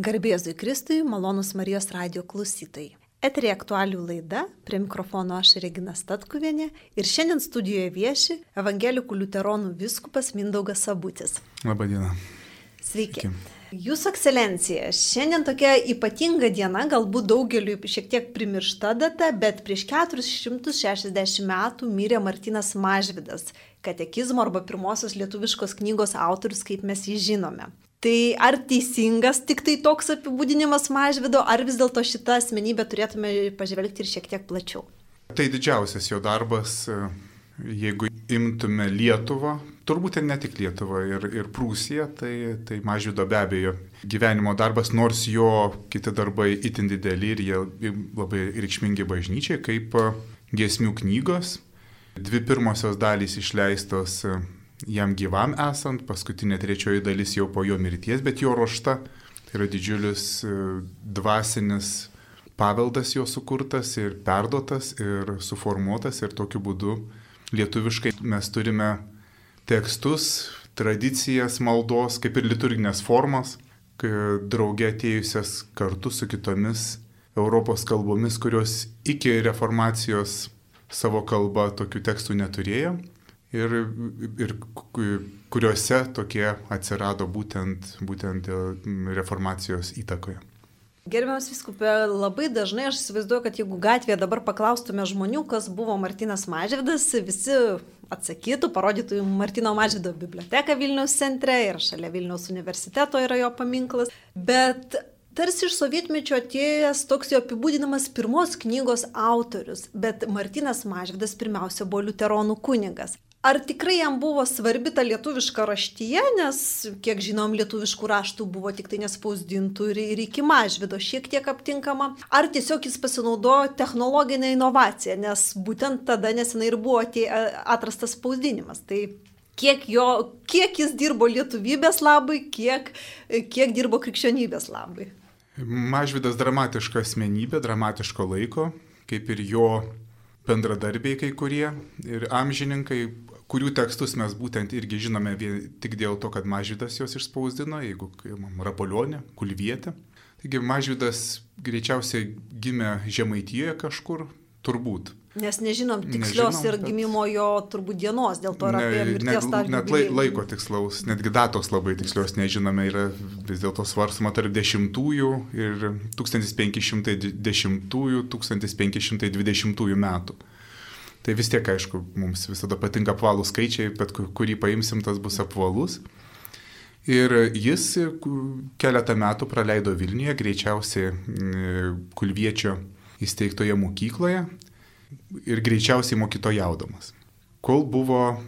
Garbėzui Kristui, malonus Marijos radio klausytojai. Eterė aktualių laida, prie mikrofono aš Regina Statkuvienė ir šiandien studijoje vieši Evangelikų liuteronų viskupas Mindaugas Sabutis. Labadiena. Sveiki. Sveiki. Jūsų ekscelencija, šiandien tokia ypatinga diena, galbūt daugeliu šiek tiek primiršta data, bet prieš 460 metų mirė Martinas Mažvidas, katekizmo arba pirmosios lietuviškos knygos autorius, kaip mes jį žinome. Tai ar teisingas tik tai toks apibūdinimas Mažvido, ar vis dėlto šitą asmenybę turėtume pažvelgti ir šiek tiek plačiau? Tai didžiausias jo darbas Jeigu imtume Lietuvą, turbūt ir ne tik Lietuvą, ir, ir Prūsiją, tai, tai Mažvido be abejo gyvenimo darbas, nors jo kiti darbai itin dideli ir jie labai reikšmingi bažnyčiai, kaip giesmių knygos. Dvi pirmosios dalys išleistos jam gyvam esant, paskutinė trečioji dalis jau po jo mirties, bet jo ruošta. Tai yra didžiulis dvasinis paveldas jo sukurtas ir perdotas ir suformuotas ir tokiu būdu lietuviškai mes turime tekstus, tradicijas maldos, kaip ir liturginės formas, drauge atėjusias kartu su kitomis Europos kalbomis, kurios iki reformacijos savo kalba tokių tekstų neturėjo ir, ir kuriuose tokie atsirado būtent, būtent reformacijos įtakoje. Gerbiamas viskupė, labai dažnai aš įsivaizduoju, kad jeigu gatvėje dabar paklaustume žmonių, kas buvo Martinas Mažvidas, visi atsakytų, parodytų Martino Mažvido biblioteką Vilniaus centre ir šalia Vilniaus universiteto yra jo paminklas. Bet tarsi iš sovietmečio atėjęs toks jo apibūdinamas pirmos knygos autorius, bet Martinas Mažvidas pirmiausia buvo liuteronų kunigas. Ar tikrai jam buvo svarbi ta lietuviška raštyje, nes, kiek žinom, lietuviškų raštų buvo tik tai nespausdintų ir, ir iki mažvido šiek tiek aptinkama, ar tiesiog jis pasinaudojo technologinę inovaciją, nes būtent tada nesenai ir buvo atė, atrastas spausdinimas. Tai kiek, jo, kiek jis dirbo lietuvybės labai, kiek, kiek dirbo krikščionybės labai. Mažvidas dramatiška asmenybė, dramatiško laiko, kaip ir jo bendradarbiai kai kurie ir amžininkai kurių tekstus mes būtent irgi žinome vien, tik dėl to, kad Mažydas juos išspausdino, jeigu Rapolionė, Kulvietė. Taigi Mažydas greičiausiai gimė Žemaitijoje kažkur, turbūt. Nes nežinom tikslios nežinom, ir bet... gimimo jo turbūt dienos, dėl to yra ne, apie mirties tą. Net, net lai, laiko tikslaus, netgi datos labai tikslios nežinome, yra vis dėlto svarstama tarp dešimtųjų ir 1510-1520 metų. Tai vis tiek, aišku, mums visada patinka apvalų skaičiai, bet kurį paimsim, tas bus apvalus. Ir jis keletą metų praleido Vilniuje, greičiausiai Kulviečio įsteigtoje mokykloje ir greičiausiai mokytojaudamas. Kol buvo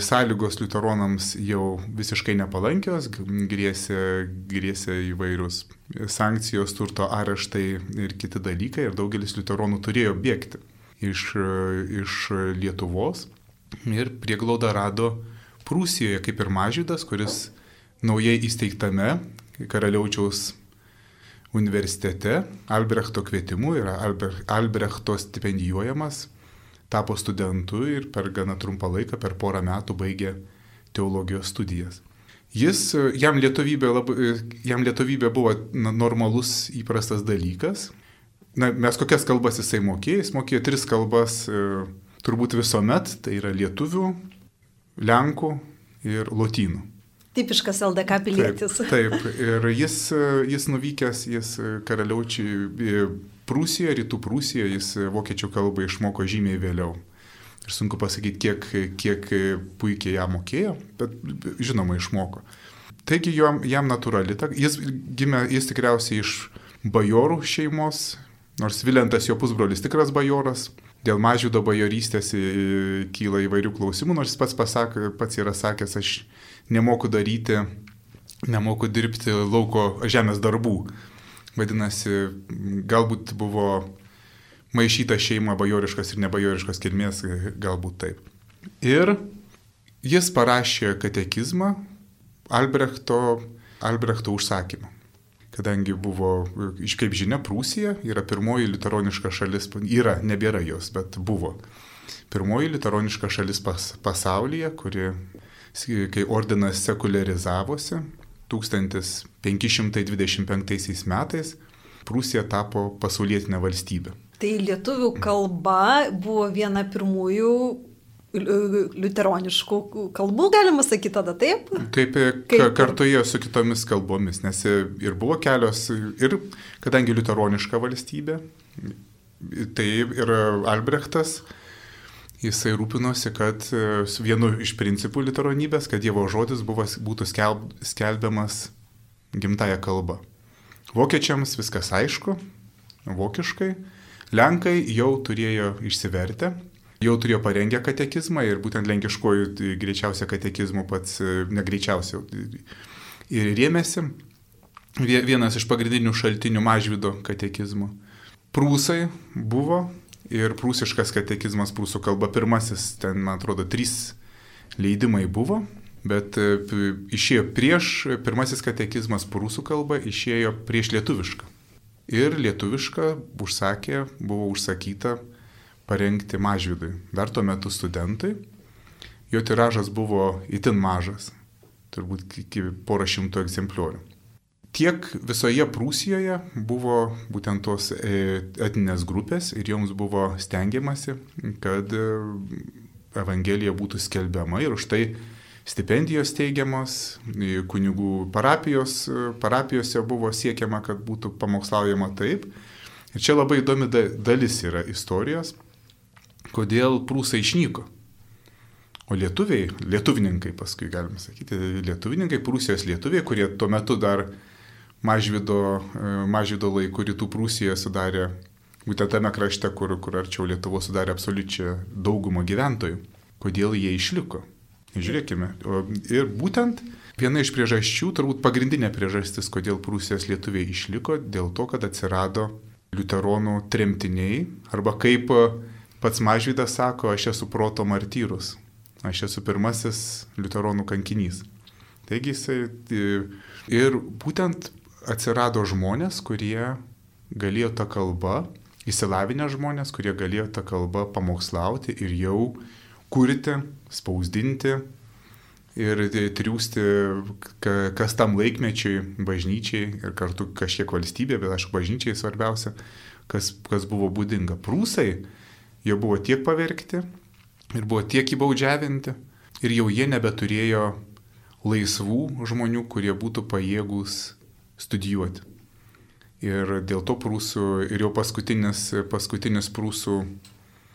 sąlygos liuteronams jau visiškai nepalankios, grėsė, grėsė įvairius sankcijos, turto areštai ir kiti dalykai ir daugelis liuteronų turėjo bėgti iš, iš Lietuvos ir prieglaudą rado Prūsijoje, kaip ir Mažydas, kuris naujai įsteigtame Karaliaučiaus universitete Albrechto kvietimu yra Albrechto stipendijuojamas, tapo studentu ir per gana trumpą laiką, per porą metų baigė teologijos studijas. Jis, jam lietuvybė, labai, jam lietuvybė buvo normalus įprastas dalykas, na, mes kokias kalbas jisai mokėjo, jis mokėjo tris kalbas e, turbūt visuomet, tai yra lietuvių, lenkų ir lotynų. Tipiškas LDK pilietis. Taip, taip. ir jis, e, jis nuvykęs, jis e, karaliaučiai Prūsijoje, rytų Prūsijoje, jis vokiečių kalbą išmoko žymiai vėliau. Ir sunku pasakyti, kiek, kiek puikiai ją mokėjo, bet žinoma išmoko. Taigi jam, jam natūrali, jis gimė, jis tikriausiai iš bajorų šeimos, Nors Vilentas jo pusbrolis tikras bajoras, dėl mažydo bajorystės kyla įvairių klausimų, nors jis pats, pasak, pats yra sakęs, aš nemoku daryti, nemoku dirbti lauko žemės darbų. Vadinasi, galbūt buvo maišyta šeima bajoriškas ir nebajoriškas kilmės, galbūt taip. Ir jis parašė katekizmą Albrechto, Albrechto užsakymą kadangi buvo, kaip žinia, Prūsija yra pirmoji litaroniška šalis, yra, nebėra jos, bet buvo. Pirmoji litaroniška šalis pas, pasaulyje, kuri, kai ordinas sekularizavosi, 1525 metais Prūsija tapo pasaulietinė valstybė. Tai lietuvių kalba buvo viena pirmųjų liuteroniškų kalbų, galima sakyti tada taip? Taip, Kaip kartoje su kitomis kalbomis, nes ir buvo kelios, ir kadangi liuteroniška valstybė, tai ir Albrechtas, jisai rūpinosi, kad vienu iš principų liuteronybės, kad Dievo žodis buvo, būtų skelb, skelbiamas gimtaja kalba. Vokiečiams viskas aišku, vokiškai, Lenkai jau turėjo išsivertę, jau turėjo parengę katekizmą ir būtent lenkiškojų greičiausia katekizmų pats e, negreičiausiai ir rėmėsi. Vienas iš pagrindinių šaltinių mažvido katekizmų. Prūsai buvo ir prūsiškas katekizmas prūsų kalba pirmasis, ten man atrodo trys leidimai buvo, bet e, išėjo prieš, pirmasis katekizmas prūsų kalba išėjo prieš lietuvišką. Ir lietuvišką užsakė, buvo užsakyta parengti mažvidui. Dar tuo metu studentai. Jo tiražas buvo itin mažas, turbūt iki porą šimtų egzempliorių. Tiek visoje Prūsijoje buvo būtent tos e, etinės grupės ir joms buvo stengiamasi, kad e, Evangelija būtų skelbiama ir už tai stipendijos teigiamos, kunigų parapijos, parapijose buvo siekiama, kad būtų pamokslaujama taip. Ir čia labai įdomi dalis yra istorijos kodėl prūsai išnyko. O lietuviai, lietuvininkai paskui galima sakyti, lietuvininkai, Prūsijos lietuviai, kurie tuo metu dar mažvido, e, mažvido laikų rytų Prūsijoje sudarė, būtent tame krašte, kur, kur arčiau Lietuvo sudarė absoliučią daugumą gyventojų, kodėl jie išliko. Žiūrėkime. Ir būtent viena iš priežasčių, turbūt pagrindinė priežastis, kodėl Prūsijos lietuviai išliko, dėl to, kad atsirado liuteronų tremtiniai, arba kaip Pats Mažvydas sako, aš esu proto martyrus, aš esu pirmasis liuteronų kankinys. Taigi jisai ir būtent atsirado žmonės, kurie galėjo tą kalbą, įsilavinę žmonės, kurie galėjo tą kalbą pamokslauti ir jau kurti, spausdinti ir triūsti, kas tam laikmečiui, bažnyčiai ir kartu kažkiek valstybė, bet aišku, bažnyčiai svarbiausia, kas, kas buvo būdinga. Prūsai Jie buvo tiek pavergti ir buvo tiek įbaudžiavinti ir jau jie nebeturėjo laisvų žmonių, kurie būtų pajėgus studijuoti. Ir dėl to prūsų ir jau paskutinis, paskutinis prūsų,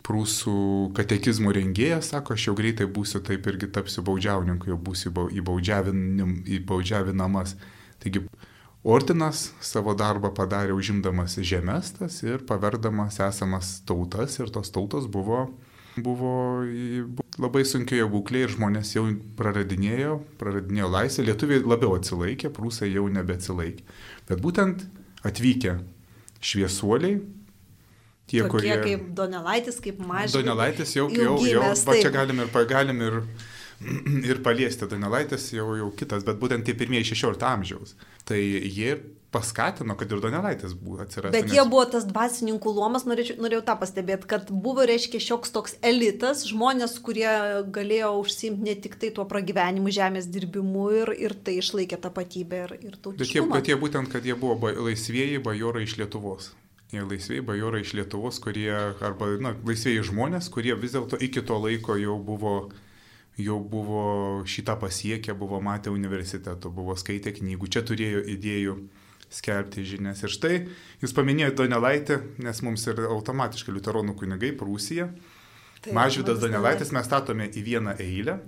prūsų katekizmų rengėjas sako, aš jau greitai būsiu taip irgi tapsiu baudžiauninku, jau būsiu įbaudžiavinamas. Taigi Ordinas savo darbą padarė užimdamas žemestas ir paverdamas esamas tautas ir tos tautos buvo, buvo labai sunkioje būklėje ir žmonės jau praradinėjo, praradinėjo laisvę, lietuviai labiau atsilaikė, prūsai jau nebeatsilaikė. Bet būtent atvykę šviesuoliai, tie, Tokie kurie... Kaip Donelaitis, kaip mažas. Donelaitis jau, jau, jau, jau va čia galim ir, galim ir ir paliesti Donelaitis jau, jau kitas, bet būtent tie pirmieji 16 amžiaus. Tai jie paskatino, kad ir Donelaitis buvo atsirasti. Bet nes... jie buvo tas dvasininkų luomas, norėjau, norėjau tą pastebėti, kad buvo, reiškia, šioks toks elitas, žmonės, kurie galėjo užsimti ne tik tai tuo pragyvenimu, žemės dirbimu ir, ir tai išlaikė tapatybę ir, ir tautiškumą. Bet jie, būtent, kad jie buvo laisvėjai bajorai iš Lietuvos. Laisvėjai bajorai iš Lietuvos, kurie, arba, na, laisvėjai žmonės, kurie vis dėlto iki to laiko jau buvo jau buvo šitą pasiekę, buvo matę universiteto, buvo skaitę knygų, čia turėjo idėjų skelbti žinias. Ir štai jūs paminėjote Donelaitį, nes mums yra automatiškai liuteronų kunigai, Prūsija. Tai Mažvidas Donelaitis mes statome į vieną eilę.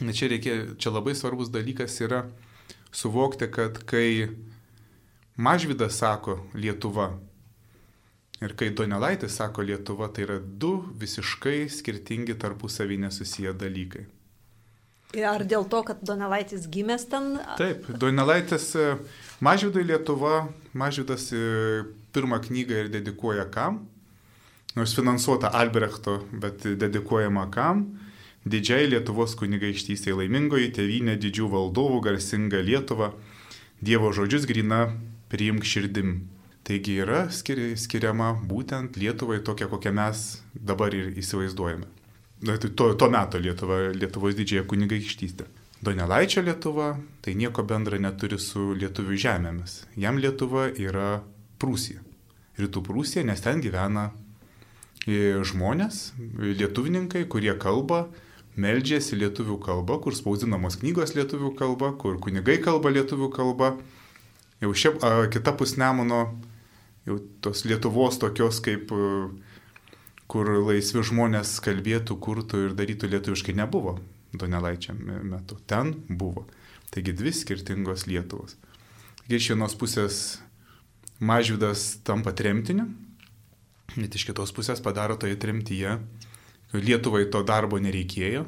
Čia, reikia, čia labai svarbus dalykas yra suvokti, kad kai Mažvidas sako Lietuva, Ir kai Donelaitis sako Lietuva, tai yra du visiškai skirtingi tarpusavį nesusiję dalykai. Ar dėl to, kad Donelaitis gimęs ten? Taip, Donelaitis e, Mažvidai Lietuva, Mažvidas e, pirmą knygą ir dedikuoja kam? Nors finansuota Albrechto, bet dedikuojama kam? Didžiai Lietuvos kunigaikštystė laimingoji tėvynė didžių valdovų garsinga Lietuva, Dievo žodžius grina priimk širdim. Taigi yra skiri, skiriama būtent Lietuvai tokia, kokią mes dabar ir įsivaizduojame. Tai to, to meto Lietuva, Lietuvos didžiąją kunigaikštystę. Donelaičio Lietuva tai nieko bendra neturi su lietuvių žemėmis. Jam Lietuva yra Prūsija. Rytų Prūsija, nes ten gyvena e, žmonės, lietuvininkai, kurie kalba, meldžiasi lietuvių kalba, kur spausdinamos knygos lietuvių kalba, kur kunigai kalba lietuvių kalba. Jau šiaip kita pusnemono, jau tos Lietuvos tokios kaip kur laisvi žmonės kalbėtų, kurtų ir darytų lietuviškai nebuvo. Donelaičio metu. Ten buvo. Taigi dvi skirtingos Lietuvos. Taigi iš vienos pusės Mažvydas tampa tremtiniu, bet iš kitos pusės padaro toje tremtyje, Lietuvai to darbo nereikėjo,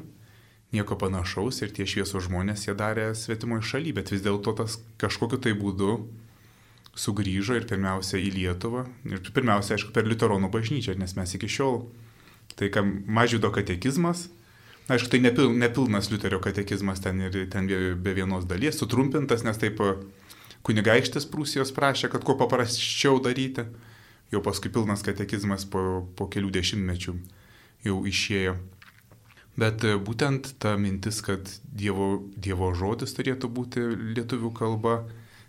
nieko panašaus ir tie šviesos žmonės jie darė svetimoje šalyje, bet vis dėlto tas kažkokiu tai būdu sugrįžo ir pirmiausia į Lietuvą. Ir pirmiausia, aišku, per Liuteronų bažnyčią, nes mes iki šiol, tai kam Mažvydo katekizmas, Aišku, tai nepil, nepilnas Liuterio katekizmas ten ir ten be vienos dalies, sutrumpintas, nes taip e, kunigaikštis Prūsijos prašė, kad kuo paprasčiau daryti. Jau paskui pilnas katekizmas po, po kelių dešimtmečių jau išėjo. Bet e, būtent ta mintis, kad dievo, dievo žodis turėtų būti lietuvių kalba,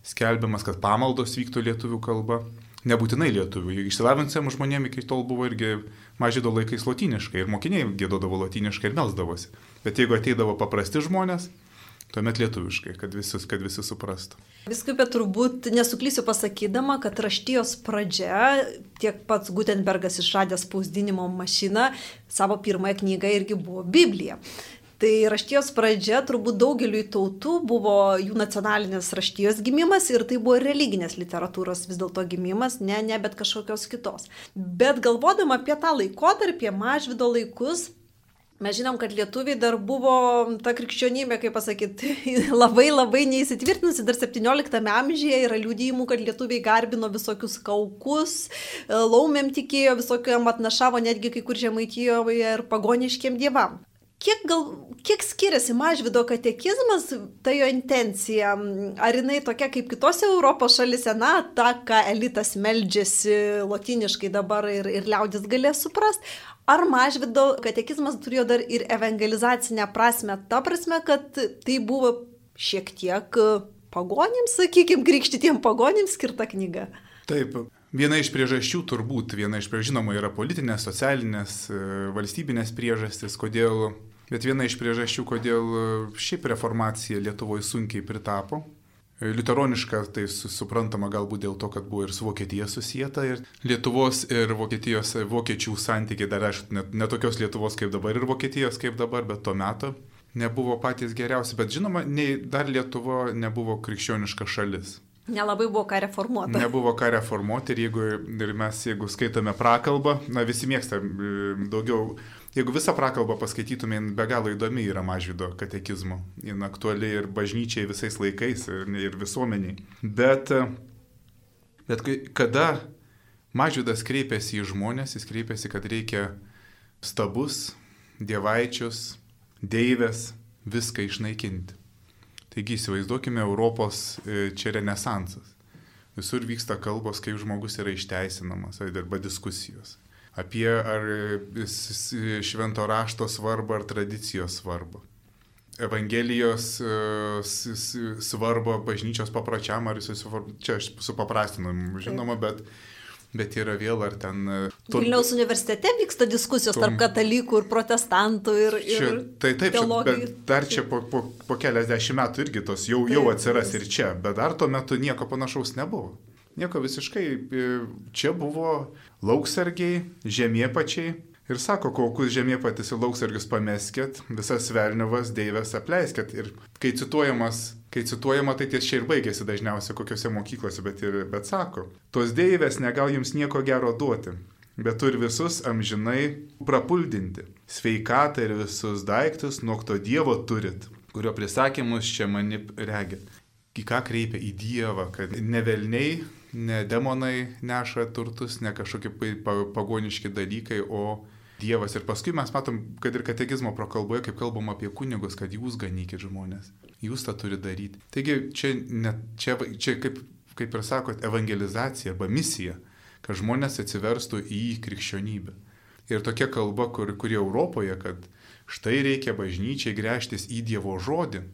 skelbiamas, kad pamaldos vyktų lietuvių kalba, nebūtinai lietuvių. Išsilavinusiam žmonėm iki tol buvo irgi mažydo laikais lotyniškai ir mokiniai gėdodavo lotyniškai ir melsdavosi. Bet jeigu ateidavo paprasti žmonės, tuomet lietuviškai, kad visi, kad visi suprastų. Viskupė turbūt nesuklysiu pasakydama, kad raštijos pradžia, tiek pats Gutenbergas išradęs spausdinimo mašiną, savo pirmąją knygą irgi buvo Biblija. Tai raštijos pradžia turbūt daugeliui tautų buvo jų nacionalinės raštijos gimimas ir tai buvo religinės literatūros vis dėlto gimimas, ne, ne, bet kažkokios kitos. Bet galvodama apie tą laikotarpį, mažvido laikus, Mes žinom, kad lietuviai dar buvo ta krikščionybė, kaip pasakyti, labai labai neįsitvirtinusi, dar 17 amžiuje yra liūdėjimų, kad lietuviai garbino visokius kaukus, laumėm tikėjo, visokiam atnašavo netgi kai kur žemaitijoje ir pagoniškiem dievam. Kiek, gal, kiek skiriasi mažvido katekizmas, ta jo intencija? Ar jinai tokia kaip kitose Europos šalise, na, ta, ką elitas meldžiasi lotiniškai dabar ir, ir liaudis galės suprasti? Ar mažvido katekizmas turėjo dar ir evangelizacinę prasme, ta prasme, kad tai buvo šiek tiek pagonims, sakykime, krikštytiem pagonims skirta knyga? Taip, Viena iš priežasčių turbūt, viena iš priežasčių, žinoma, yra politinės, socialinės, valstybinės priežastys, kodėl Bet viena iš priežasčių, kodėl e, šiaip reformacija Lietuvoje sunkiai pritapo. E, Liuteroniška tai suprantama galbūt dėl to, kad buvo ir su Vokietija susijęta ir Lietuvos ir Vokietijos e, vokiečių santykiai dar aišku, net ne tokios Lietuvos kaip dabar ir Vokietijos kaip dabar, bet tuo metu nebuvo patys geriausi. Bet žinoma, nei dar Lietuvo nebuvo krikščioniška šalis. Nelabai buvo ką reformuoti. Nebuvo ką reformuoti ir jeigu ir mes, jeigu skaitome prakalbą, na visi mėgsta daugiau Jeigu visą prakalbą paskaitytume, be galo įdomi yra mažvido katekizmo. Jis aktuali ir bažnyčiai visais laikais, ir, ir visuomeniai. Bet, bet kada mažvidas kreipiasi į žmonės, jis kreipiasi, kad reikia stabus, dievaičius, deivės, viską išnaikinti. Taigi įsivaizduokime Europos e, čia renesansas. Visur vyksta kalbos, kaip žmogus yra išteisinamas arba diskusijos apie ar švento rašto svarbą ar tradicijos svarbą. Evangelijos e, svarbą bažnyčios papročiam, ar jis čia aš supaprastinu, žinoma, bet bet yra vėl ar ten... E, to... Vilniaus universitete vyksta diskusijos tom... tarp katalikų ir protestantų ir... Čia, ir tai taip, čia, bet dar čia po, po, po keliasdešimt metų irgi tos jau, jau atsiras ir čia, bet dar tuo metu nieko panašaus nebuvo. Nieko visiškai. E, čia buvo lauksargiai, žemiepačiai. Ir sako, kokius žemiepatis ir lauksargius pameskit, visas velnivas, deivės apleiskit. Ir kai cituojamas, kai cituojama, tai ties čia ir baigėsi dažniausiai kokiuose mokyklose, bet, ir, bet sako, tos deivės negal jums nieko gero duoti, bet turi visus amžinai prapuldinti. Sveikatą ir visus daiktus nuo to Dievo turit, kurio prisakymus čia mani regit. Į ką kreipia į Dievą, kad ne velniai ne demonai neša turtus, ne kažkokie pagoniški dalykai, o Dievas. Ir paskui mes matom, kad ir katekizmo prakalboje, kaip kalbam apie kunigus, kad jūs ganykit žmonės. Jūs tą turi daryti. Taigi čia, ne, čia, čia kaip, kaip ir sakot, evangelizacija arba misija, kad žmonės atsiverstų į krikščionybę. Ir tokia kalba, kur, kuri Europoje, kad štai reikia bažnyčiai grėžtis į Dievo žodį,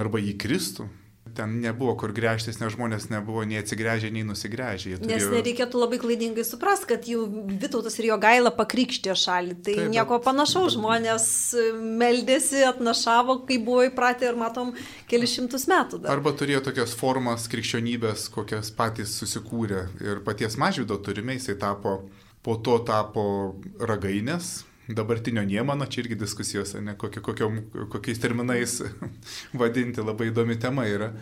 arba į Kristų. Ten nebuvo kur gręžtis, nes žmonės nebuvo nei atsigręžę, nei nusigręžę. Jie Nes turėjo- nereikėtų labai klaidingai suprasti, kad jau Vitautas ir jo gaila pakrikštė šalį. Tai Taip, nieko bet- panašaus. Žmonės e, meldėsi, atnašavo, kai buvo įpratę ir matom kelius šimtus metų dar. Arba turėjo tokias formas krikščionybės, kokias patys susikūrė. Ir paties mažvido turime, jisai tapo, po to tapo ragainės. Dabartinio Niemano, čia irgi diskusijos, ne, kokio, kokiom, kokiais terminais vadinti, labai įdomi tema yra.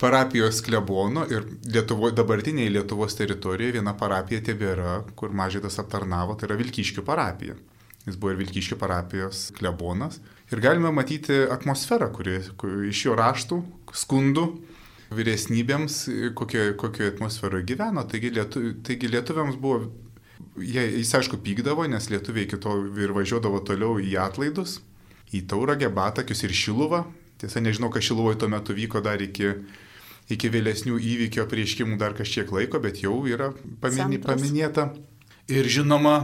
Parapijos klebono ir Lietuvo, dabartinėje Lietuvos teritorijoje viena parapija tebėra, kur mažydas aptarnavo, tai yra Vilkyškių parapija. Jis buvo ir Vilkyškių parapijos klebonas. Ir galime matyti atmosferą, kuri, kuri iš jo raštų, skundų vyresnybėms, kokioje kokio atmosferoje gyveno. Taigi, lietu, taigi lietuviams buvo, jie, jis aišku pykdavo, nes lietuviai kito ir važiuodavo toliau į atlaidus, į Tauragę, Batakius ir Šiluvą. Tiesa, nežinau, kas Šiluvoje tuo metu vyko dar iki, iki vėlesnių įvykio prieškimų dar kažkiek laiko, bet jau yra paminė, paminėta. Ir žinoma,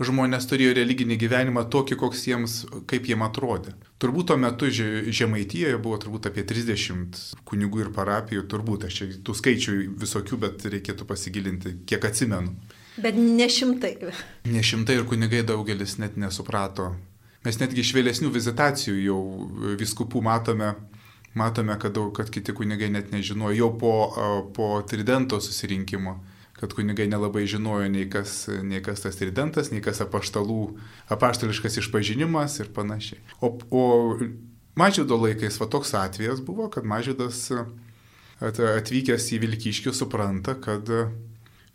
žmonės turėjo religinį gyvenimą tokį, koks jiems, kaip jiem atrodė. Turbūt tuo metu Že- Žemaitijoje buvo turbūt apie 30 kunigų ir parapijų, turbūt aš čia tų skaičių visokių, bet reikėtų pasigilinti, kiek atsimenu. Bet ne šimtai. Ne šimtai ir kunigai daugelis net nesuprato. Mes netgi iš vėlesnių vizitacijų jau viskupų matome, matome kad, daug, kad kiti kunigai net nežinojo, jau po, po tridento susirinkimo, kad kunigai nelabai žinojo nei kas, nei kas tas tridentas, nei kas apaštalų, apaštališkas išpažinimas ir panašiai. O, o mažydo laikais va toks atvejas buvo, kad mažydas at, atvykęs į Vilkyškių supranta, kad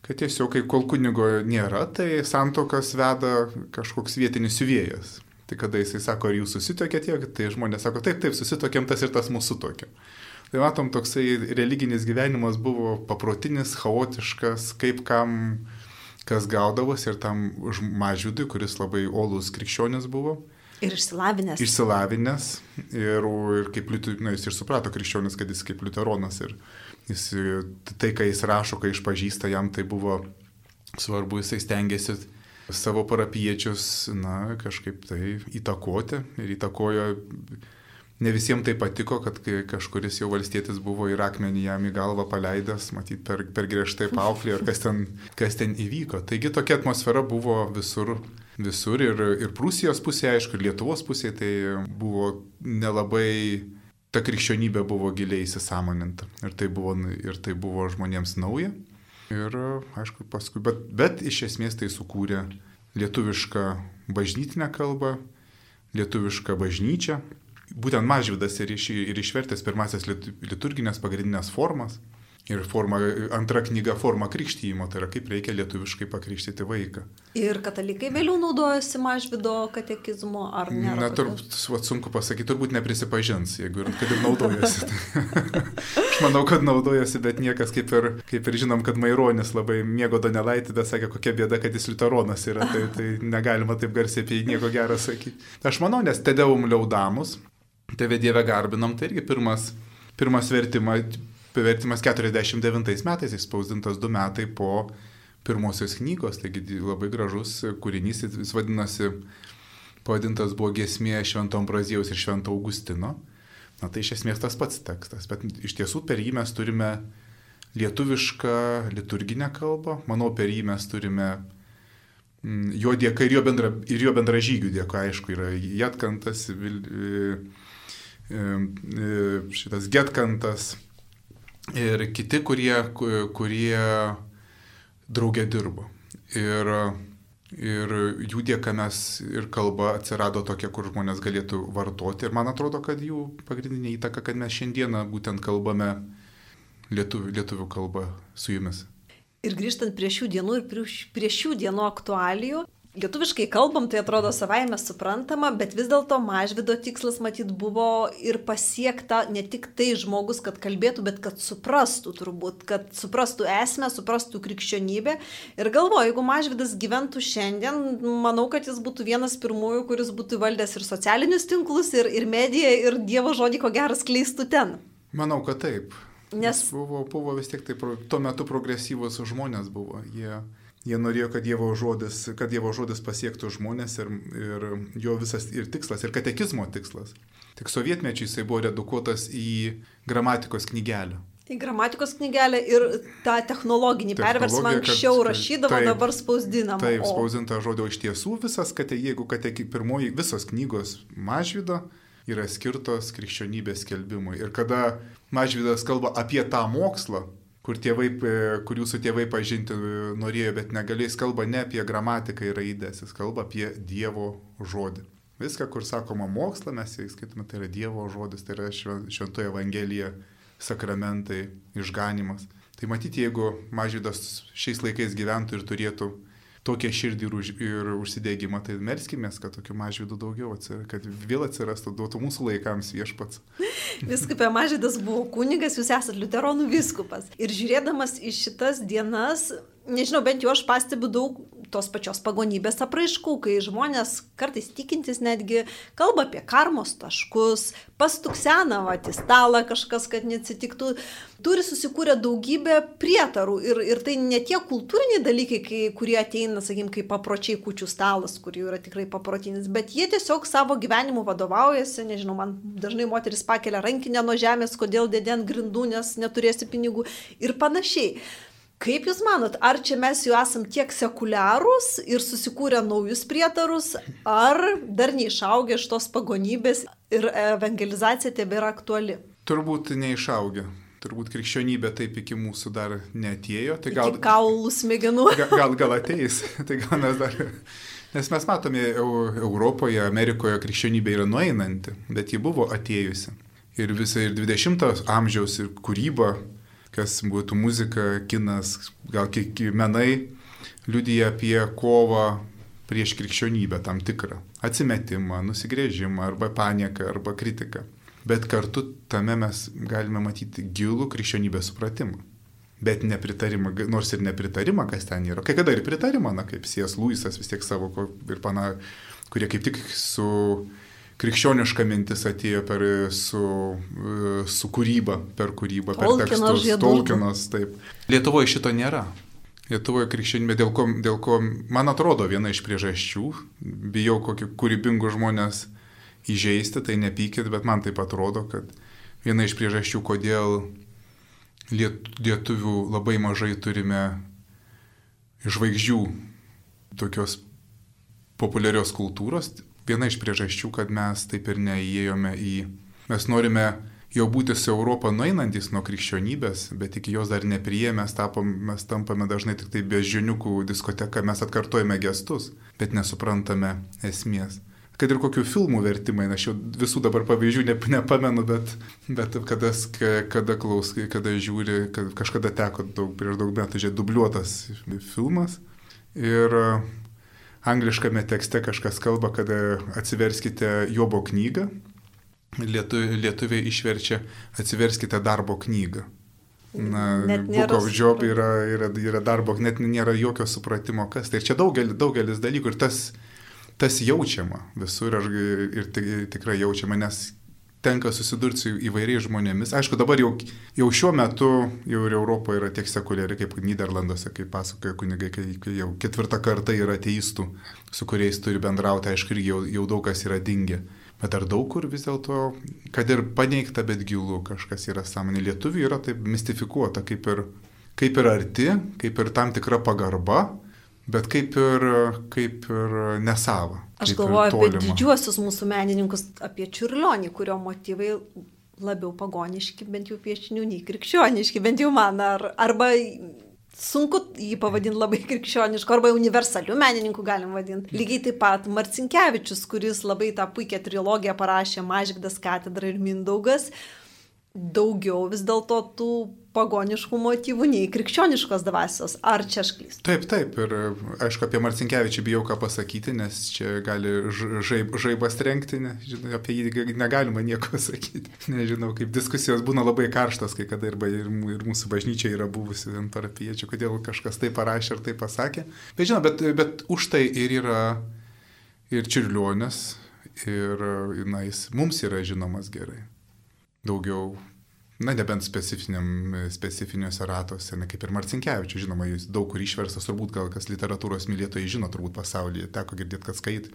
kad tiesiog, kai kol kunigo nėra, tai santokas veda kažkoks vietinis siuvėjas. Tai kada jisai sako, ar jūs susitokėte tiek, tai žmonės sako, taip, taip, susitokėm, tas ir tas mūsų tokio. Tai matom, toksai religinis gyvenimas buvo paprotinis, chaotiškas, kaip kam kas gaudavosi ir tam mažydui, kuris labai olus krikščionis buvo, Ir išsilavinęs. išsilavinęs ir, ir kaip liutu, na, jis ir suprato krikščionis, kad jis kaip liuteronas ir jis, tai, ką jis rašo, kai išpažįsta jam, tai buvo svarbu, jisai stengiasi savo parapiečius, na, kažkaip tai įtakoti ir įtakojo, ne visiems tai patiko, kad kažkuris jau valstietis buvo ir akmenį jam į galvą paleidęs, matyt, per, per griežtai paauklį ir kas ten, kas ten įvyko. Taigi tokia atmosfera buvo visur visur ir, ir Prūsijos pusėje, aišku, ir Lietuvos pusėje tai buvo nelabai, ta krikščionybė buvo giliai įsisamoninta ir tai buvo, ir tai buvo žmonėms nauja. Ir aišku, paskui, bet, bet iš esmės tai sukūrė lietuvišką bažnytinę kalbą, lietuvišką bažnyčią. Būtent Mažvidas ir, iš, ir išvertęs pirmasis liturginės pagrindinės formas. Ir forma, antra knyga forma krikštyjimo, tai yra kaip reikia lietuviškai pakrikštyti vaiką. Ir katalikai vėliau naudojasi mažvido katekizmu, ar ne? Na, turbūt, sunku pasakyti, turbūt neprisipažins, jeigu ir, kad ir naudojasi. Aš manau, kad naudojasi, bet niekas, kaip ir, kaip ir žinom, kad Maironis labai mėgo Donelaitį, bet sakė, kokia bėda, kad jis liuteronas yra, tai, tai negalima taip garsiai apie jį nieko gerą sakyti. Aš manau, nes Tedeum liaudamus, Teve Dieve garbinam, tai irgi pirmas, pirmas vertimas, vertimas 49 metais, įspausdintas du metai po pirmosios knygos, taigi labai gražus kūrinys, jis vadinasi, pavadintas buvo gesmė Švento Ambrazijos ir Švento Augustino. Na tai iš esmės tas pats tekstas, bet iš tiesų per jį mes turime lietuvišką liturginę kalbą, manau per jį mes turime mm, jo dėka ir jo, bendra, ir jo bendražygių dėka, aišku, yra Jetkantas, šitas Getkantas ir kiti, kurie, kurie draugė dirbo. Ir, ir jų dėka mes ir kalba atsirado tokia, kur žmonės galėtų vartoti. Ir man atrodo, kad jų pagrindinė įtaka, kad mes šiandieną būtent kalbame lietuvių, lietuvių kalbą su jumis. Ir grįžtant prie šių dienų ir prie, šių dienų aktualijų, lietuviškai kalbam, tai atrodo savaime suprantama, bet vis dėlto mažvido tikslas matyt buvo ir pasiekta ne tik tai žmogus, kad kalbėtų, bet kad suprastų turbūt, kad suprastų esmę, suprastų krikščionybę. Ir galvoju, jeigu mažvidas gyventų šiandien, manau, kad jis būtų vienas pirmųjų, kuris būtų valdęs ir socialinius tinklus, ir, ir mediją, ir Dievo žodį ko geras kleistų ten. Manau, kad taip. Nes buvo, buvo vis tiek tai, tuo metu progresyvus žmonės buvo. Jie, Jie norėjo, kad Dievo žodis, kad Dievo žodis pasiektų žmonės ir, ir jo visas ir tikslas, ir katekizmo tikslas. Tik sovietmečiai jisai buvo redukuotas į gramatikos knygelę. Į gramatikos knygelę ir tą technologinį perversmą anksčiau kad, rašydavo, taip, dabar spausdinama. Taip, o... spausdinta žodžio iš tiesų visas, kad jeigu kad pirmoji visos knygos mažvydo yra skirtos krikščionybės skelbimui. Ir kada mažvydas kalba apie tą mokslą, kur, tėvai, kur jūsų tėvai pažinti norėjo, bet negalės, kalba ne apie gramatiką ir raidės, jis kalba apie Dievo žodį. Viską, kur sakoma moksla, mes skaitome, tai yra Dievo žodis, tai yra šventoje Evangelija sakramentai, išganimas. Tai matyti, jeigu mažydas šiais laikais gyventų ir turėtų tokią širdį ir, už, ir užsidėgymą, tai melskime, kad tokių mažydų daugiau atsirastų, kad vėl atsirastų, duotų mūsų laikams viešpats. Viskupė mažydas buvo kunigas, jūs esate liuteronų viskupas. Ir žiūrėdamas į šitas dienas, nežinau, bent jau aš pastebiu daug tos pačios pagonybės apraiškų, kai žmonės kartais tikintis netgi kalba apie karmos taškus, pastuksena vat į stalą kažkas, kad neatsitiktų, turi susikūrę daugybę prietarų ir, ir tai ne tie kultūriniai dalykai, kai, kurie ateina, sakykim, kaip papročiai kučių stalas, kur jau yra tikrai paprotinis, bet jie tiesiog savo gyvenimu vadovaujasi, nežinau, man dažnai moteris pakelia rankinę nuo žemės, kodėl dėdė ant grindų, nes neturėsi pinigų ir panašiai. Kaip Jūs manot, ar čia mes jau esam tiek sekuliarūs ir susikūrę naujus prietarus, ar dar neišaugę iš tos pagonybės ir evangelizacija tebėra aktuali? Turbūt neišaugę. Turbūt krikščionybė taip iki mūsų dar netėjo. Tai gal, iki kaulų smegenų. Gal, gal, gal ateis. tai gal mes dar. Nes mes matome Europoje, Amerikoje krikščionybė yra nueinanti, bet ji buvo atėjusi. Ir visą ir 20-ojo amžiaus ir kūryba kas būtų muzika, kinas, gal kiek menai, liudyja apie kovą prieš krikščionybę tam tikrą. Atsimetimą, nusigrėžimą arba panieką arba kritiką. Bet kartu tame mes galime matyti gilų krikščionybės supratimą. Bet nepritarimą, nors ir nepritarimą, kas ten yra. Kai kada ir pritarimą, na, kaip Sijas Luisas vis tiek savo ir pana, kurie kaip tik su krikščioniška mintis atėjo per, su, su kūryba, per kūrybą, per Tolkino tekstus. Tolkienas, taip. Lietuvoje šito nėra. Lietuvoje krikščionybė, dėl ko, dėl ko, man atrodo, viena iš priežasčių, bijau kokį kūrybingų žmonės įžeisti, tai nepykit, bet man taip atrodo, kad viena iš priežasčių, kodėl liet, lietuvių labai mažai turime žvaigždžių tokios populiarios kultūros, viena iš priežasčių, kad mes taip ir neįėjome į... Mes norime jau būti su Europą nueinantis nuo krikščionybės, bet iki jos dar nepriėmė, mes tampame dažnai tik tai bežiniukų diskoteka, mes atkartojame gestus, bet nesupratame esmės. Kad ir kokių filmų vertimai, aš jau visų dabar pavyzdžių ne, nepamenu, bet, bet kada, kada klausai, kada žiūri, kad kažkada teko daug, prieš daug metų žiūrėti dubliuotas filmas. Ir angliškame tekste kažkas kalba, kad e, atsiverskite Jobo knygą, Lietu, lietuviai išverčia atsiverskite darbo knygą. Na, Book of Job yra, yra, yra darbo, net nėra jokio supratimo, kas tai. Ir čia daugelis, daugelis dalykų ir tas, tas jaučiama visur ir, ir tikrai jaučiama, nes tenka susidurti su įvairiais žmonėmis. Aišku, dabar jau, jau šiuo metu jau ir Europoje yra tiek sekuliari, kaip Niderlanduose, kaip pasakoja kunigai, kai, kai jau ketvirtą kartą yra ateistų, su kuriais turi bendrauti, aišku, irgi jau, jau daug kas yra dingę. Bet ar daug kur vis dėlto, kad ir paneigta, bet gilu kažkas yra sąmonė. Lietuvių yra taip mistifikuota, kaip ir, kaip ir arti, kaip ir tam tikra pagarba, bet kaip ir, kaip ir nesava. Aš galvoju apie didžiuosius mūsų menininkus, apie Čiurlionį, kurio motyvai labiau pagoniški, bent jau piešinių, nei krikščioniški, bent jau man, ar, arba sunku jį pavadinti labai krikščionišku, arba universaliu menininku galim vadinti. Lygiai taip pat Marcinkievičius, kuris labai tą puikią trilogiją parašė Mažvydas katedra ir Mindaugas, daugiau vis dėlto tų pagoniškų motyvų nei krikščioniškos dvasios. Ar čia aš klystu? Taip, taip. Ir aišku, apie Marcinkievičių bijau ką pasakyti, nes čia gali žaib, žaibas trenkti, ne, žinau, apie jį negalima nieko sakyti. Nežinau, kaip diskusijos būna labai karštas, kai kada ir, ir, ir mūsų bažnyčia yra buvusi ant parapiečių, kodėl kažkas tai parašė ar tai pasakė. Bet žinau, bet, bet už tai ir yra ir čiurlionės, ir na, jis mums yra žinomas gerai daugiau Na, nebent specifiniuose ratuose, ne kaip ir Marcinkievičius, žinoma, jis daug kur išverstas, turbūt gal kas literatūros mylėtojai žino, turbūt pasaulyje, teko girdėti, kad skait,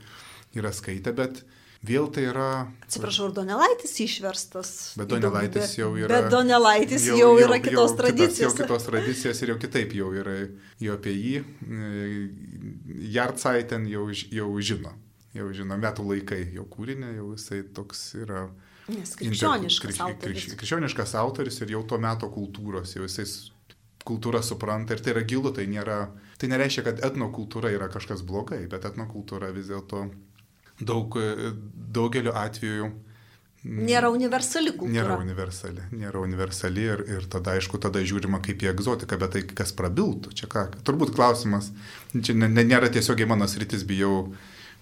yra skaitę, bet vėl tai yra... Atsiprašau, ir Donelaitis išverstas. Bet Donelaitis jau yra... Bet Donelaitis jau, jau yra kitos jau, tradicijos. Jau kitos tradicijos ir jau kitaip jau yra, jau apie jį, e, Jartsaiten jau, jau žino, jau žino metų laikai, jau kūrinė, jau jisai toks yra Nes krikščioniškas inter, autorius. Krikš, krikščioniškas autoris ir jau to meto kultūros, jau jisai kultūrą supranta ir tai yra gilu, tai, nėra, tai nereiškia, kad etnokultūra yra kažkas blogai, bet etnokultūra vis dėlto daug, daugeliu atveju Nėra universali kultūra. Nėra universali, nėra universali ir, ir tada, aišku, tada žiūrima kaip į egzotiką, bet tai kas prabiltų, čia ką. Turbūt klausimas, čia nėra tiesiogiai mano sritis, bijau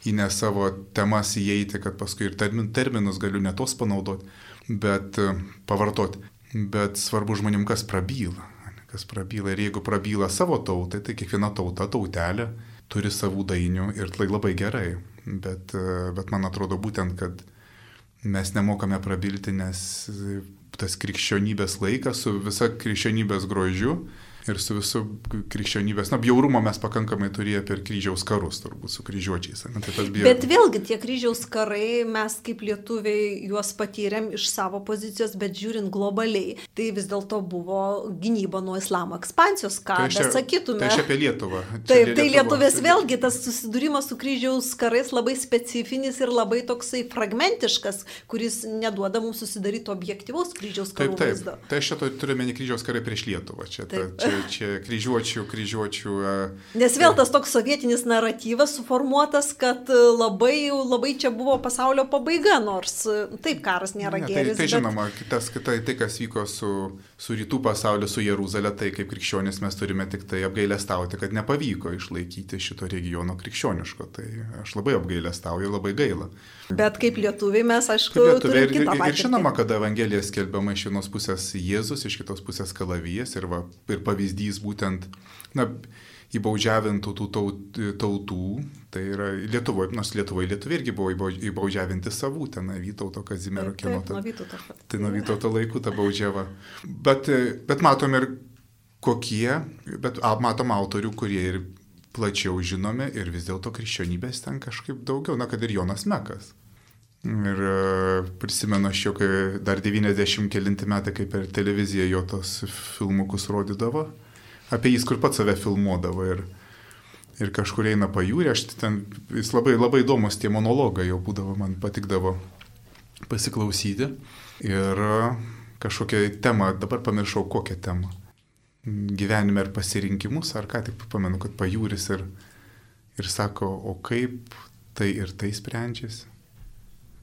į ne savo temas įeiti, kad paskui ir termin, terminus galiu ne tos panaudoti, bet e, pavartoti. Bet svarbu žmonėm, kas prabyla. Kas prabyla. Ir jeigu prabyla savo tautai, tai kiekviena tauta, tautelė turi savų dainių ir tai labai gerai. Bet, e, bet man atrodo būtent, kad mes nemokame prabilti, nes tas krikščionybės laikas su visa krikščionybės grožiu ir su visų krikščionybės, na, bjaurumo mes pakankamai turėjome per kryžiaus karus, turbūt su kryžiuočiais. Ne, tai. Bet vėlgi tie kryžiaus karai, mes kaip lietuviai juos patyrėm iš savo pozicijos, bet žiūrint globaliai, tai vis dėlto buvo gynyba nuo islamo ekspansijos, ką tai čia, sakytume. Tai čia apie Lietuvą. Taip, tai lietuvės vėlgi tas susidūrimas su kryžiaus karais labai specifinis ir labai toksai fragmentiškas, kuris neduoda mums susidaryti objektyvaus kryžiaus karų taip, taip. vaizdo. Tai aš čia turiu meni kryžiaus karai prieš Lietuvą. Čia, ta, čia čia kryžiuočių, kryžiuočių. Nes vėl tas toks sovietinis naratyvas suformuotas, kad e, labai, labai čia buvo pasaulio pabaiga, nors e, taip karas nėra ne, geras. Tai, tai žinoma, bet... tas, tai, tai, kas vyko su, su rytų pasauliu, su Jeruzalė, tai kaip krikščionis mes turime tik tai apgailestauti, kad nepavyko išlaikyti šito regiono krikščioniško. Tai aš labai apgailestauju, labai gaila. Bet kaip lietuviai mes, aišku, lietuviai ir, ir, ir žinoma, kad Evangelija skelbiama iš vienos pusės Jėzus, iš kitos pusės Kalavijas ir, va, ir pavyzdys būtent, na, įbaudžiavintų tų tautų, tai yra Lietuvoje, nors Lietuvoje lietuviai irgi buvo įbaudžiavinti savų, ten Vytauto Kazimiero kino. Tai. Tai nuo Vytauto laikų ta baudžiava. Bet, bet matom ir kokie, bet matom autorių, kurie ir plačiau žinomi ir vis dėlto krikščionybės ten kažkaip daugiau, na kad ir Jonas Mekas. Ir e, prisimenu aš jau, kai dar 90 kelinti metai, kai per televiziją jo tos filmukus rodydavo, apie jis kur pats save filmuodavo ir, ir kažkur eina pajūrė, aš ten, jis labai, labai įdomus tie monologai jau būdavo, man patikdavo pasiklausyti. Ir kažkokią temą, dabar pamiršau kokią temą gyvenime ir pasirinkimus, ar ką tik pamenu, kad pajūris ir, ir sako, o kaip tai ir tai sprendžiasi,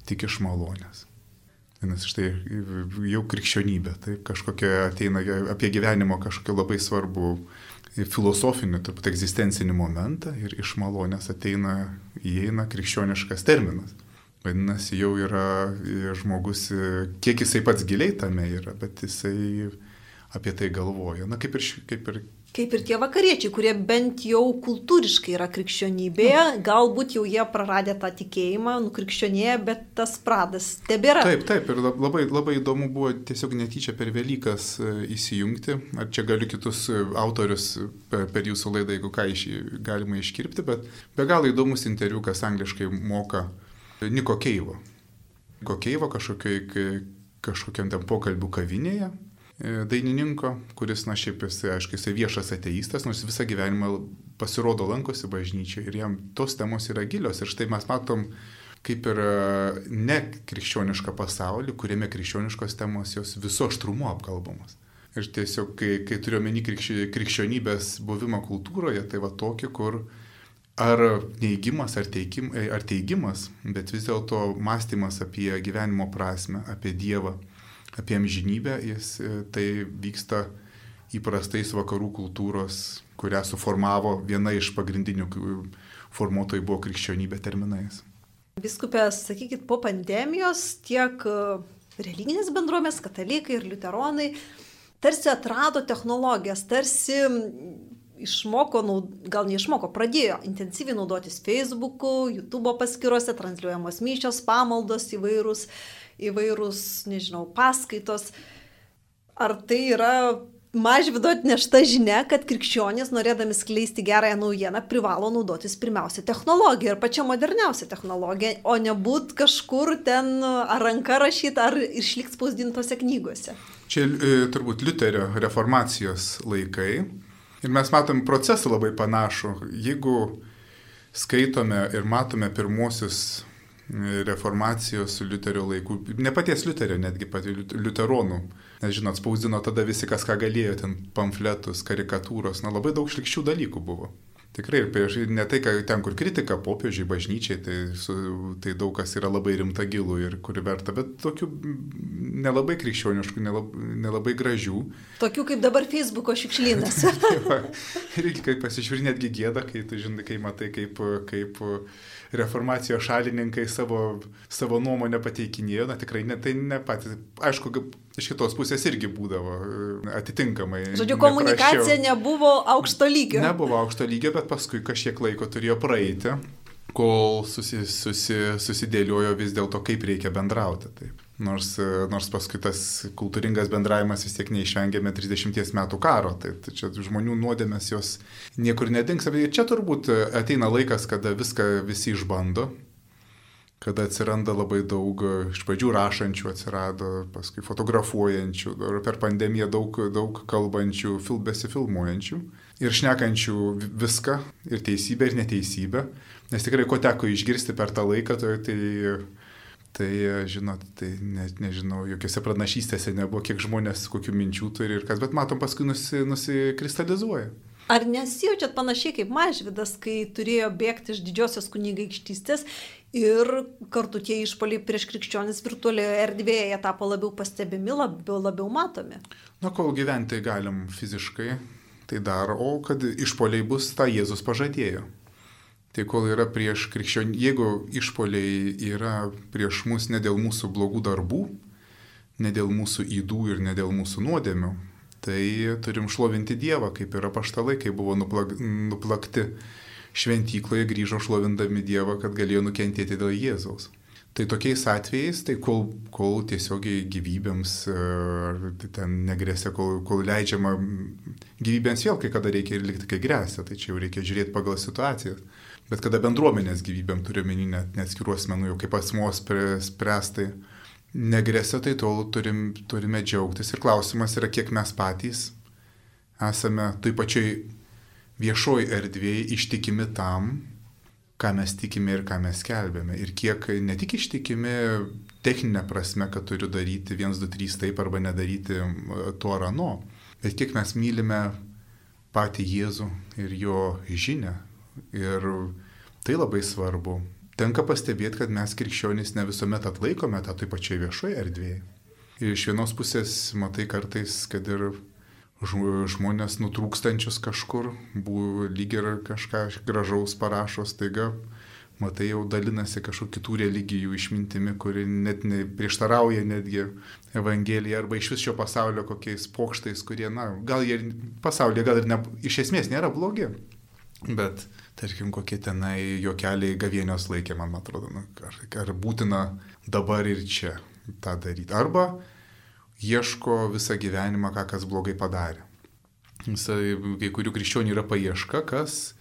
tik iš malonės. Nes štai jau krikščionybė, tai kažkokia ateina apie gyvenimo kažkokia labai svarbu filosofinį, turbūt egzistencinį momentą ir iš malonės ateina, įeina krikščioniškas terminas. Vadinasi, jau yra žmogus, kiek jisai pats giliai tame yra, bet jisai apie tai galvoja. Na, kaip ir, kaip ir Kaip ir tie vakariečiai, kurie bent jau kultūriškai yra krikščionybėje, nu. galbūt jau jie praradė tą tikėjimą, nukrikščionėje, bet tas pradas tebėra. Taip, taip, ir labai, labai įdomu buvo tiesiog netyčia per Velykas e, įsijungti. Ar čia galiu kitus e, autorius per, per jūsų laidą, jeigu ką iš, galima iškirpti, bet be galo įdomus interviu, kas angliškai moka Niko Keivo. Niko Keivo kažkokiam ten pokalbių kavinėje E, dainininko, kuris, na šiaip jisai, aišku, jisai viešas ateistas, nors visą gyvenimą pasirodo lankosi bažnyčiai ir jam tos temos yra gilios. Ir štai mes matom kaip ir e, ne krikščionišką pasaulį, kuriame krikščioniškos temos jos viso aštrumu apkalbamos. Ir tiesiog, kai, kai turiu omeny krikščionybės buvimą kultūroje, tai va tokį, kur ar neigimas, ar, teikim, ar teigimas, bet vis dėlto mąstymas apie gyvenimo prasme, apie Dievą apie amžinybę, jis e, tai vyksta įprastais vakarų kultūros, kurią suformavo viena iš pagrindinių formuotojų buvo krikščionybė terminais. Viskupė, sakykit, po pandemijos tiek e, religinės bendruomės, katalikai ir liuteronai tarsi atrado technologijas, tarsi išmoko, gal neišmoko, pradėjo intensyviai naudotis Facebook'u, YouTube paskyrose, transliuojamos myšios, pamaldos įvairūs įvairūs, nežinau, paskaitos. Ar tai yra mažvido atnešta žinia, kad krikščionys, norėdami skleisti gerąją naujieną, privalo naudotis pirmiausia technologija ir pačia moderniausia technologija, o nebūt kažkur ten ar ranka rašyta, ar išliks spausdintose knygose. Čia e, turbūt Liuterio reformacijos laikai. Ir mes matom procesą labai panašų. Jeigu skaitome ir matome pirmosius reformacijos Liuterio laikų, ne paties Liuterio, netgi pati Liuteronų Nes žinot, spausdino tada visi, kas ką galėjo, ten pamfletus, karikatūros, na labai daug šlikščių dalykų buvo. Tikrai, ir prieš, ne tai, kad ten, kur kritika popiežiai, bažnyčiai, tai, su, tai daug kas yra labai rimta gilų ir kur verta, bet tokių nelabai krikščioniškų, nelabai, nelabai gražių. Tokių kaip dabar Facebook'o šiukšlynas. tai Reikia, kai pasižiūri, netgi gėda, kai tu žinai, kai matai, kaip, kaip reformacijos šalininkai savo, savo nuomonę pateikinėjo, na tikrai ne, tai ne patys, aišku, iš kitos pusės irgi būdavo e, atitinkamai. Žodžiu, komunikacija neprašiau. nebuvo aukšto lygio. Nebuvo aukšto lygio, bet paskui kažkiek laiko turėjo praeiti, kol susi, susi, susidėliojo vis dėlto, kaip reikia bendrauti. Taip. Nors, nors paskui tas kultūringas bendravimas vis tiek neišvengėme 30 metų karo, tai, tai čia žmonių nuodėmės jos niekur nedings. Ir čia turbūt ateina laikas, kada viską visi išbando, kada atsiranda labai daug, iš pradžių rašančių atsirado, paskui fotografuojančių, per pandemiją daug, daug kalbančių, fil, besifilmuojančių ir šnekančių viską, ir teisybę, ir neteisybę. Nes tikrai ko teko išgirsti per tą laiką, tai, tai Tai, žinot, tai net nežinau, jokiose pranašystėse nebuvo, kiek žmonės kokių minčių turi ir kas, bet matom, paskui nusi, nusikristalizuoja. Ar nesijaučiat panašiai kaip Mažvidas, kai turėjo bėgti iš didžiosios kunigaikštystės ir kartu tie išpoliai prieš krikščionis virtualioje erdvėje tapo labiau pastebimi, labiau, labiau matomi? Na, kol gyventi galim fiziškai, tai dar, o kad išpoliai bus, tą Jėzus pažadėjo. Tai kol yra prieš krikščionį, jeigu išpoliai yra prieš mus ne dėl mūsų blogų darbų, ne dėl mūsų įdų ir ne dėl mūsų nuodėmių, tai turim šlovinti Dievą, kaip yra paštalai, kai buvo nuplak, nuplakti šventykloje, grįžo šlovindami Dievą, kad galėjo nukentėti dėl Jėzaus. Tai tokiais atvejais, tai kol, kol tiesiogiai gyvybėms ar ten negrėsia, kol, kol leidžiama gyvybėms vėl kai kada reikia ir likti, kai grėsia, tai čia jau reikia žiūrėti pagal situaciją bet kada bendruomenės gyvybėm turiu menį net neatskirų asmenų, jau kaip asmuo spręstai negresia, tai tol turim, turime džiaugtis. Ir klausimas yra, kiek mes patys esame toj pačioj viešoj erdvėje ištikimi tam, ką mes tikime ir ką mes kelbėme. Ir kiek ne tik ištikimi techninė prasme, kad turiu daryti 1, 2, 3 taip arba nedaryti to ar ano, bet kiek mes mylime patį Jėzų ir jo žinę, Ir tai labai svarbu. Tenka pastebėti, kad mes krikščionys ne visuomet atlaikome tą taip pačiai viešoje erdvėje. Ir iš vienos pusės matai kartais, kad ir žmonės nutrūkstančius kažkur, buvo lyg ir kažką gražaus parašo staiga, matai jau dalinasi kažkokių kitų religijų išmintimi, kuri net prieštarauja netgi Evangeliją arba iš vis šio pasaulio kokiais pokštais, kurie, na, gal jie pasaulyje gal ir ne, iš esmės nėra blogi, bet tarkim, kokie tenai juokeliai gavienios laikė, man atrodo, nu, ar, ar būtina dabar ir čia tą daryti. Arba ieško visą gyvenimą, ką kas blogai padarė. Visai, kai kurių krikščionių yra paieška, kas,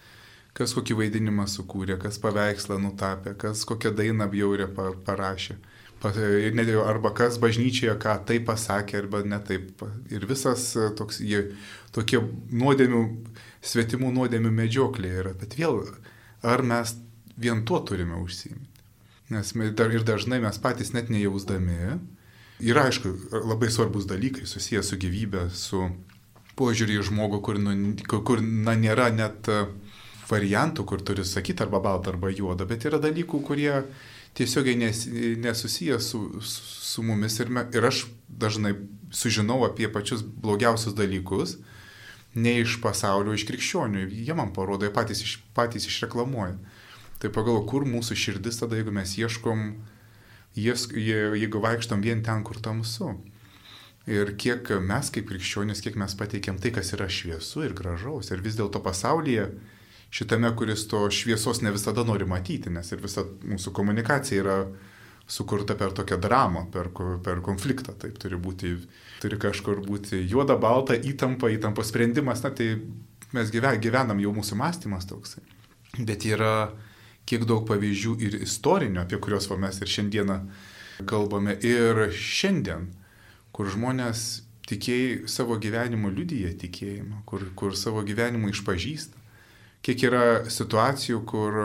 kas kokį vaidinimą sukūrė, kas paveikslą nutapė, kas kokią dainą bjaurę parašė. Arba kas bažnyčioje ką taip pasakė, arba ne taip. Ir visas toks, jie, tokie nuodėmių svetimų nuodėmių medžioklė yra. Bet vėl, ar mes vien tuo turime užsiimti? Nes dar, ir dažnai mes patys net nejausdami, yra aišku labai svarbus dalykai susijęs su gyvybė, su požiūrį į žmogų, kur, nu, kur na, nėra net variantų, kur turi sakyti arba baltą, arba juodą, bet yra dalykų, kurie tiesiogiai nes, nesusiję su, su, su mumis ir, me, ir aš dažnai sužinau apie pačius blogiausius dalykus, ne iš pasaulio, iš krikščionių. Jie man parodo, jie patys, iš, patys išreklamuoja. Tai pagal, kur mūsų širdis tada, jeigu mes ieškom, jes, jeigu vaikštom vien ten, kur tamsu. Ir kiek mes kaip krikščionys, kiek mes pateikėm tai, kas yra šviesu ir gražaus. Ir vis dėlto pasaulyje, šitame, kuris to šviesos ne visada nori matyti, nes ir visa mūsų komunikacija yra sukurta per tokią dramą, per, per konfliktą. Taip turi būti, turi kažkur būti juoda, balta, įtampa, įtampa sprendimas, na tai mes gyvenam jau mūsų mąstymas toksai. Bet yra kiek daug pavyzdžių ir istorinių, apie kuriuos va, mes ir šiandieną kalbame, ir šiandien, kur žmonės tikėjai savo gyvenimu liudyje tikėjimą, kur, kur savo gyvenimu išpažįsta. Kiek yra situacijų, kur,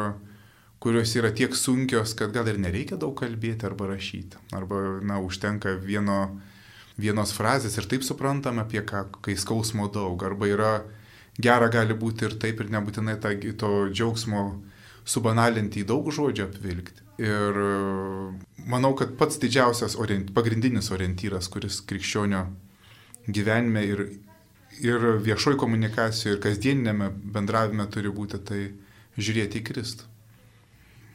kurios yra tiek sunkios, kad gal ir nereikia daug kalbėti arba rašyti. Arba, na, užtenka vieno, vienos frazės ir taip suprantam apie ką, kai skausmo daug. Arba yra gera gali būti ir taip, ir nebūtinai ta, to džiaugsmo subanalinti į daug žodžių apvilkti. Ir manau, kad pats didžiausias, orient, pagrindinis orientyras, kuris krikščionio gyvenime ir, ir viešoji komunikacijoje, ir kasdieninėme bendravime turi būti tai žiūrėti į Kristų.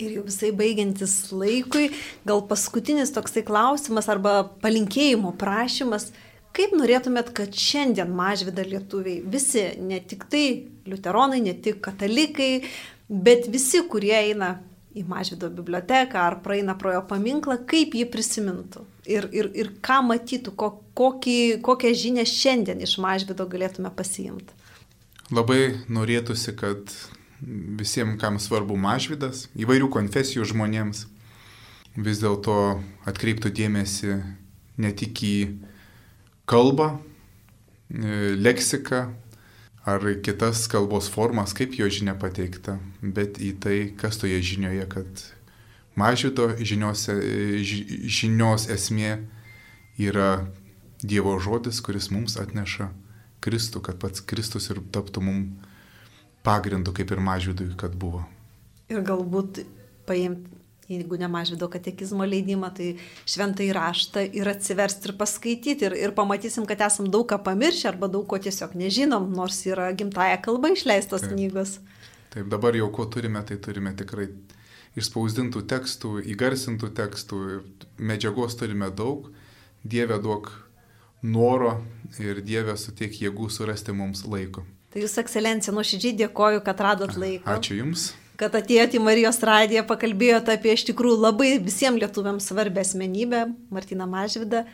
Ir jau visai baigiantis laikui, gal paskutinis toksai klausimas arba palinkėjimo prašymas, kaip norėtumėt, kad šiandien mažvida lietuviai, visi, ne tik tai liuteronai, ne tik katalikai, bet visi, kurie eina į Mažvido biblioteką ar praeina pro jo paminklą, kaip jį prisimintų ir, ir, ir ką matytų, ko, kokį, kokią žinią šiandien iš Mažvido galėtume pasiimti. Labai norėtųsi, kad visiems, kam svarbu Mažvidas, įvairių konfesijų žmonėms, vis dėlto atkreiptų dėmesį ne tik į kalbą, e, leksiką, ar kitas kalbos formas, kaip jo žinia pateikta, bet į tai, kas toje žinioje, kad mažyto žinios, žinios esmė yra Dievo žodis, kuris mums atneša Kristų, kad pats Kristus ir taptų mums pagrindu, kaip ir mažydui, kad buvo. Ir galbūt paimti jeigu nemažvido katekizmo leidimą, tai šventai raštą ir atsiversti ir paskaityti ir, ir pamatysim, kad esam daug ką pamiršę arba daug ko tiesiog nežinom, nors yra gimtaja kalba išleistos Taip. knygos. Taip, dabar jau ko turime, tai turime tikrai išspausdintų tekstų, įgarsintų tekstų, medžiagos turime daug, Dieve duok noro ir Dieve sutiek jėgų surasti mums laiko. Tai Jūs, ekscelencija, nuoširdžiai dėkoju, kad radot laiko. Ačiū Jums kad atėjote į Marijos radiją, pakalbėjote apie iš tikrųjų labai visiems lietuviams svarbę asmenybę, Martina Mažvidą.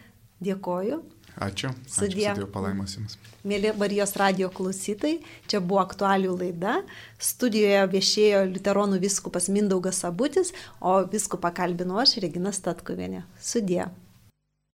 Dėkoju. Ačiū. Sudie. Ačiū palaimos Jums. Mėly Marijos radio klausytai, čia buvo aktualių laida. Studijoje viešėjo Luteronų viskupas Mindaugas Sabutis, o viskupą kalbinu aš, Regina Statkuvienė. Sudie.